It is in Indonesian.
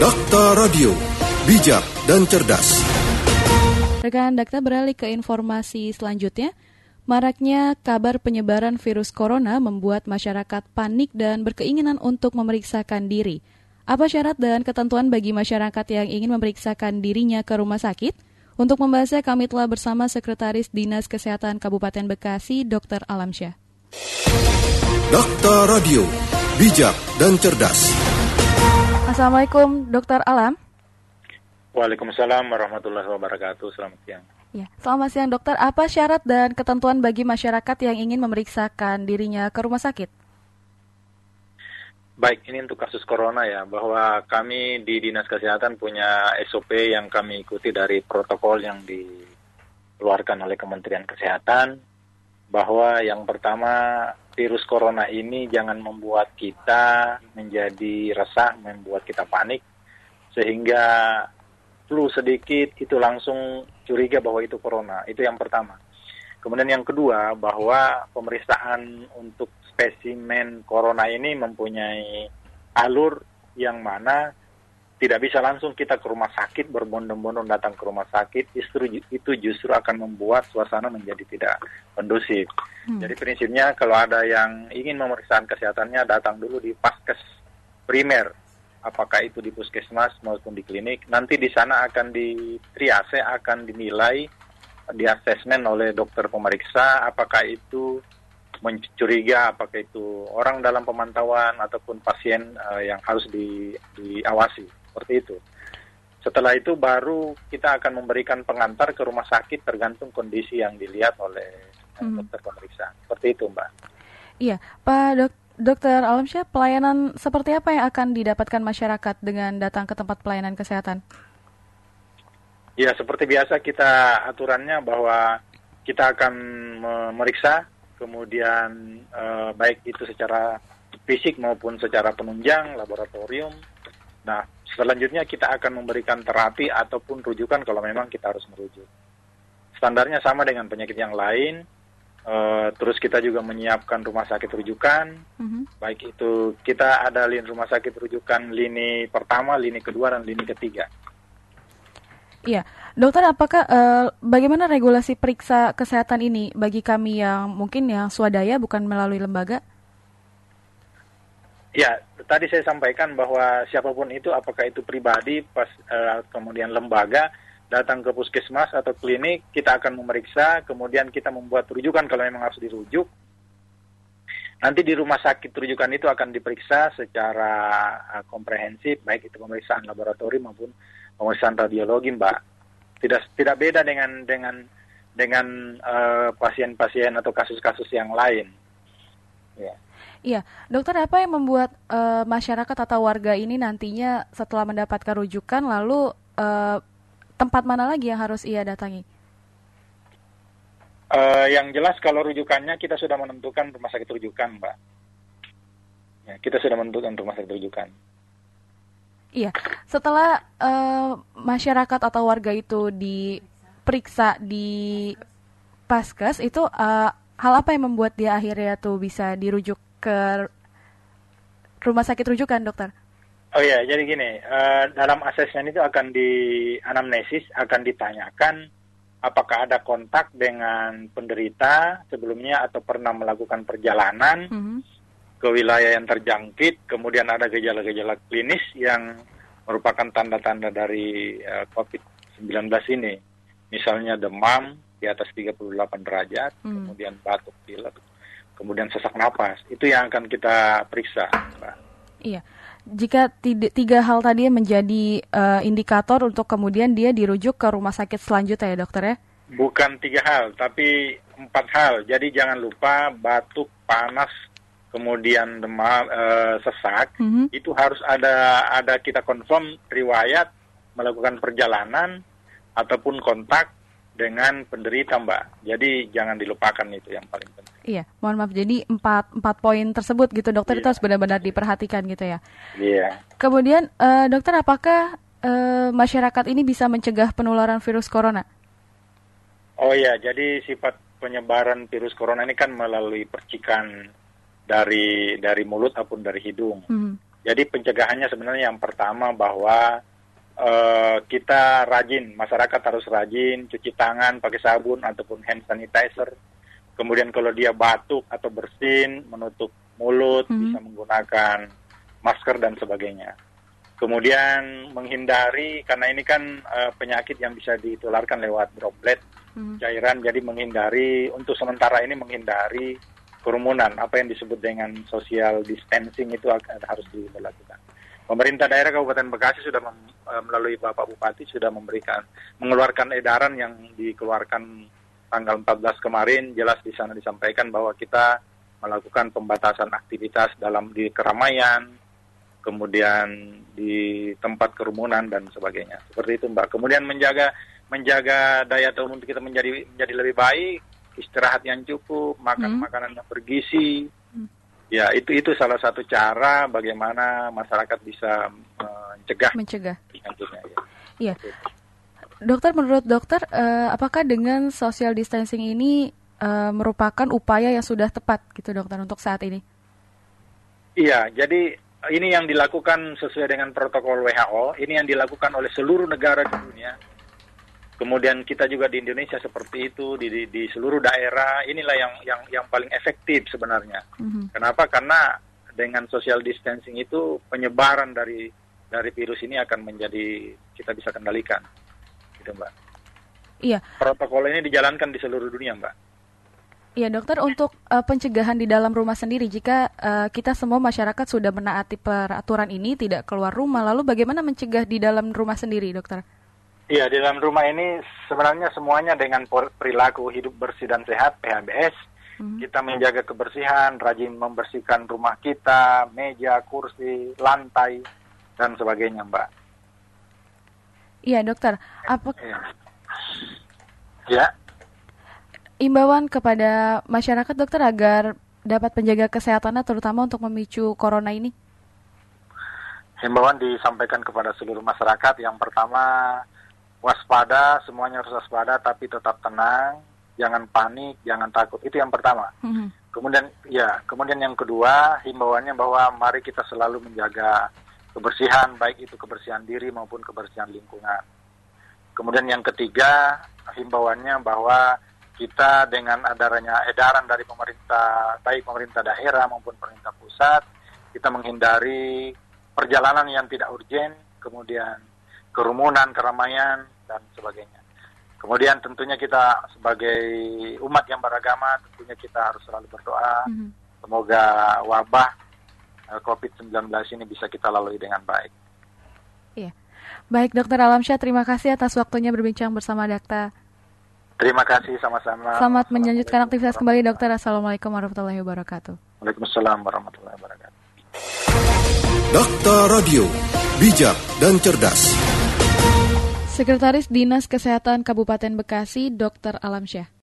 Dakta Radio, bijak dan cerdas. Rekan Dakta beralih ke informasi selanjutnya. Maraknya kabar penyebaran virus corona membuat masyarakat panik dan berkeinginan untuk memeriksakan diri. Apa syarat dan ketentuan bagi masyarakat yang ingin memeriksakan dirinya ke rumah sakit? Untuk membahasnya kami telah bersama Sekretaris Dinas Kesehatan Kabupaten Bekasi, Dr. Alamsyah. Dakta Radio, bijak dan cerdas. Assalamualaikum, Dr. Alam. Waalaikumsalam warahmatullahi wabarakatuh. Selamat siang. Ya, selamat siang dokter. Apa syarat dan ketentuan bagi masyarakat yang ingin memeriksakan dirinya ke rumah sakit? Baik, ini untuk kasus corona ya, bahwa kami di Dinas Kesehatan punya SOP yang kami ikuti dari protokol yang dikeluarkan oleh Kementerian Kesehatan, bahwa yang pertama virus corona ini jangan membuat kita menjadi resah, membuat kita panik, sehingga flu sedikit itu langsung curiga bahwa itu corona. Itu yang pertama. Kemudian yang kedua bahwa pemeriksaan untuk spesimen corona ini mempunyai alur yang mana tidak bisa langsung kita ke rumah sakit berbondong-bondong datang ke rumah sakit justru itu justru akan membuat suasana menjadi tidak kondusif. Hmm. Jadi prinsipnya kalau ada yang ingin pemeriksaan kesehatannya datang dulu di paskes primer apakah itu di puskesmas maupun di klinik nanti di sana akan di triase akan dinilai di asesmen oleh dokter pemeriksa apakah itu mencuriga apakah itu orang dalam pemantauan ataupun pasien uh, yang harus di, diawasi seperti itu. Setelah itu baru kita akan memberikan pengantar ke rumah sakit tergantung kondisi yang dilihat oleh eh, hmm. dokter pemeriksa. Seperti itu, Mbak. Iya, Pak Dok Dokter Alamsyah, pelayanan seperti apa yang akan didapatkan masyarakat dengan datang ke tempat pelayanan kesehatan? Ya, seperti biasa kita aturannya bahwa kita akan memeriksa, kemudian eh, baik itu secara fisik maupun secara penunjang, laboratorium. Nah, Selanjutnya kita akan memberikan terapi ataupun rujukan kalau memang kita harus merujuk. Standarnya sama dengan penyakit yang lain. Uh, terus kita juga menyiapkan rumah sakit rujukan, mm-hmm. baik itu kita ada lini rumah sakit rujukan lini pertama, lini kedua, dan lini ketiga. Iya, dokter, apakah uh, bagaimana regulasi periksa kesehatan ini bagi kami yang mungkin yang swadaya bukan melalui lembaga? Ya, tadi saya sampaikan bahwa siapa pun itu, apakah itu pribadi, pas uh, kemudian lembaga, datang ke puskesmas atau klinik, kita akan memeriksa, kemudian kita membuat rujukan kalau memang harus dirujuk. Nanti di rumah sakit rujukan itu akan diperiksa secara uh, komprehensif, baik itu pemeriksaan laboratorium maupun pemeriksaan radiologi, Mbak. Tidak tidak beda dengan dengan dengan eh, pasien-pasien uh, atau kasus-kasus yang lain. Ya. Iya, dokter apa yang membuat uh, masyarakat atau warga ini nantinya setelah mendapatkan rujukan lalu uh, tempat mana lagi yang harus ia datangi? Uh, yang jelas kalau rujukannya kita sudah menentukan rumah sakit rujukan, Mbak. Ya, kita sudah menentukan rumah sakit rujukan. Iya, setelah uh, masyarakat atau warga itu diperiksa di paskes itu uh, hal apa yang membuat dia akhirnya tuh bisa dirujuk ke rumah sakit rujukan, dokter? Oh ya, jadi gini, uh, dalam asesmen itu akan di anamnesis akan ditanyakan apakah ada kontak dengan penderita sebelumnya atau pernah melakukan perjalanan mm -hmm. ke wilayah yang terjangkit, kemudian ada gejala-gejala klinis yang merupakan tanda-tanda dari uh, COVID-19 ini, misalnya demam di atas 38 derajat, mm. kemudian batuk pilek, kemudian sesak napas. Itu yang akan kita periksa. Iya. Jika tiga hal tadi menjadi uh, indikator untuk kemudian dia dirujuk ke rumah sakit selanjutnya ya dokter ya? Bukan tiga hal, tapi empat hal. Jadi jangan lupa batuk, panas, kemudian demam, uh, sesak, mm -hmm. itu harus ada ada kita confirm riwayat melakukan perjalanan ataupun kontak dengan penderita Mbak. Jadi jangan dilupakan itu yang paling penting. Iya, mohon maaf. Jadi empat empat poin tersebut gitu dokter iya. itu harus benar-benar diperhatikan gitu ya. Iya. Kemudian uh, dokter apakah uh, masyarakat ini bisa mencegah penularan virus corona? Oh iya, jadi sifat penyebaran virus corona ini kan melalui percikan dari dari mulut ataupun dari hidung. Hmm. Jadi pencegahannya sebenarnya yang pertama bahwa uh, kita rajin, masyarakat harus rajin cuci tangan pakai sabun ataupun hand sanitizer. Kemudian kalau dia batuk atau bersin, menutup mulut, hmm. bisa menggunakan masker dan sebagainya. Kemudian menghindari karena ini kan uh, penyakit yang bisa ditularkan lewat droplet hmm. cairan, jadi menghindari untuk sementara ini menghindari kerumunan, apa yang disebut dengan social distancing itu harus dilakukan. Pemerintah daerah Kabupaten Bekasi sudah mem, eh, melalui Bapak Bupati sudah memberikan mengeluarkan edaran yang dikeluarkan tanggal 14 kemarin jelas di sana disampaikan bahwa kita melakukan pembatasan aktivitas dalam di keramaian, kemudian di tempat kerumunan dan sebagainya. Seperti itu Mbak. Kemudian menjaga menjaga daya tahan kita menjadi menjadi lebih baik istirahat yang cukup, makan hmm. makanan yang bergizi. Hmm. Ya, itu itu salah satu cara bagaimana masyarakat bisa mencegah mencegah penyakitnya. Ya. Dokter, menurut dokter, uh, apakah dengan social distancing ini uh, merupakan upaya yang sudah tepat, gitu, dokter, untuk saat ini? Iya, jadi ini yang dilakukan sesuai dengan protokol WHO. Ini yang dilakukan oleh seluruh negara di dunia Kemudian kita juga di Indonesia seperti itu di, di, di seluruh daerah inilah yang yang yang paling efektif sebenarnya. Mm-hmm. Kenapa? Karena dengan social distancing itu penyebaran dari dari virus ini akan menjadi kita bisa kendalikan, gitu mbak. Iya. Protokol ini dijalankan di seluruh dunia mbak. Iya dokter untuk uh, pencegahan di dalam rumah sendiri jika uh, kita semua masyarakat sudah menaati peraturan ini tidak keluar rumah lalu bagaimana mencegah di dalam rumah sendiri dokter? Iya, di dalam rumah ini sebenarnya semuanya dengan perilaku hidup bersih dan sehat, PHBS. Hmm. Kita menjaga kebersihan, rajin membersihkan rumah kita, meja, kursi, lantai, dan sebagainya, Mbak. Iya, dokter. Apa? Ya. Imbauan kepada masyarakat, dokter, agar dapat menjaga kesehatannya, terutama untuk memicu corona ini? Himbauan disampaikan kepada seluruh masyarakat. Yang pertama, waspada, semuanya harus waspada, tapi tetap tenang, jangan panik, jangan takut. Itu yang pertama. Mm-hmm. Kemudian, ya, kemudian yang kedua, himbauannya bahwa mari kita selalu menjaga kebersihan, baik itu kebersihan diri maupun kebersihan lingkungan. Kemudian yang ketiga, himbauannya bahwa kita dengan adanya edaran dari pemerintah, baik pemerintah daerah maupun pemerintah pusat, kita menghindari perjalanan yang tidak urgen, kemudian kerumunan, keramaian, dan sebagainya. Kemudian tentunya kita sebagai umat yang beragama, tentunya kita harus selalu berdoa. Mm -hmm. Semoga wabah COVID-19 ini bisa kita lalui dengan baik. Iya. Baik, Dokter Alamsyah, terima kasih atas waktunya berbincang bersama Dakta. Terima kasih sama-sama. Selamat melanjutkan aktivitas kembali, Dokter. Assalamualaikum warahmatullahi wabarakatuh. Waalaikumsalam warahmatullahi wabarakatuh. Dokter Radio, bijak dan cerdas. Sekretaris Dinas Kesehatan Kabupaten Bekasi, Dr. Alamsyah.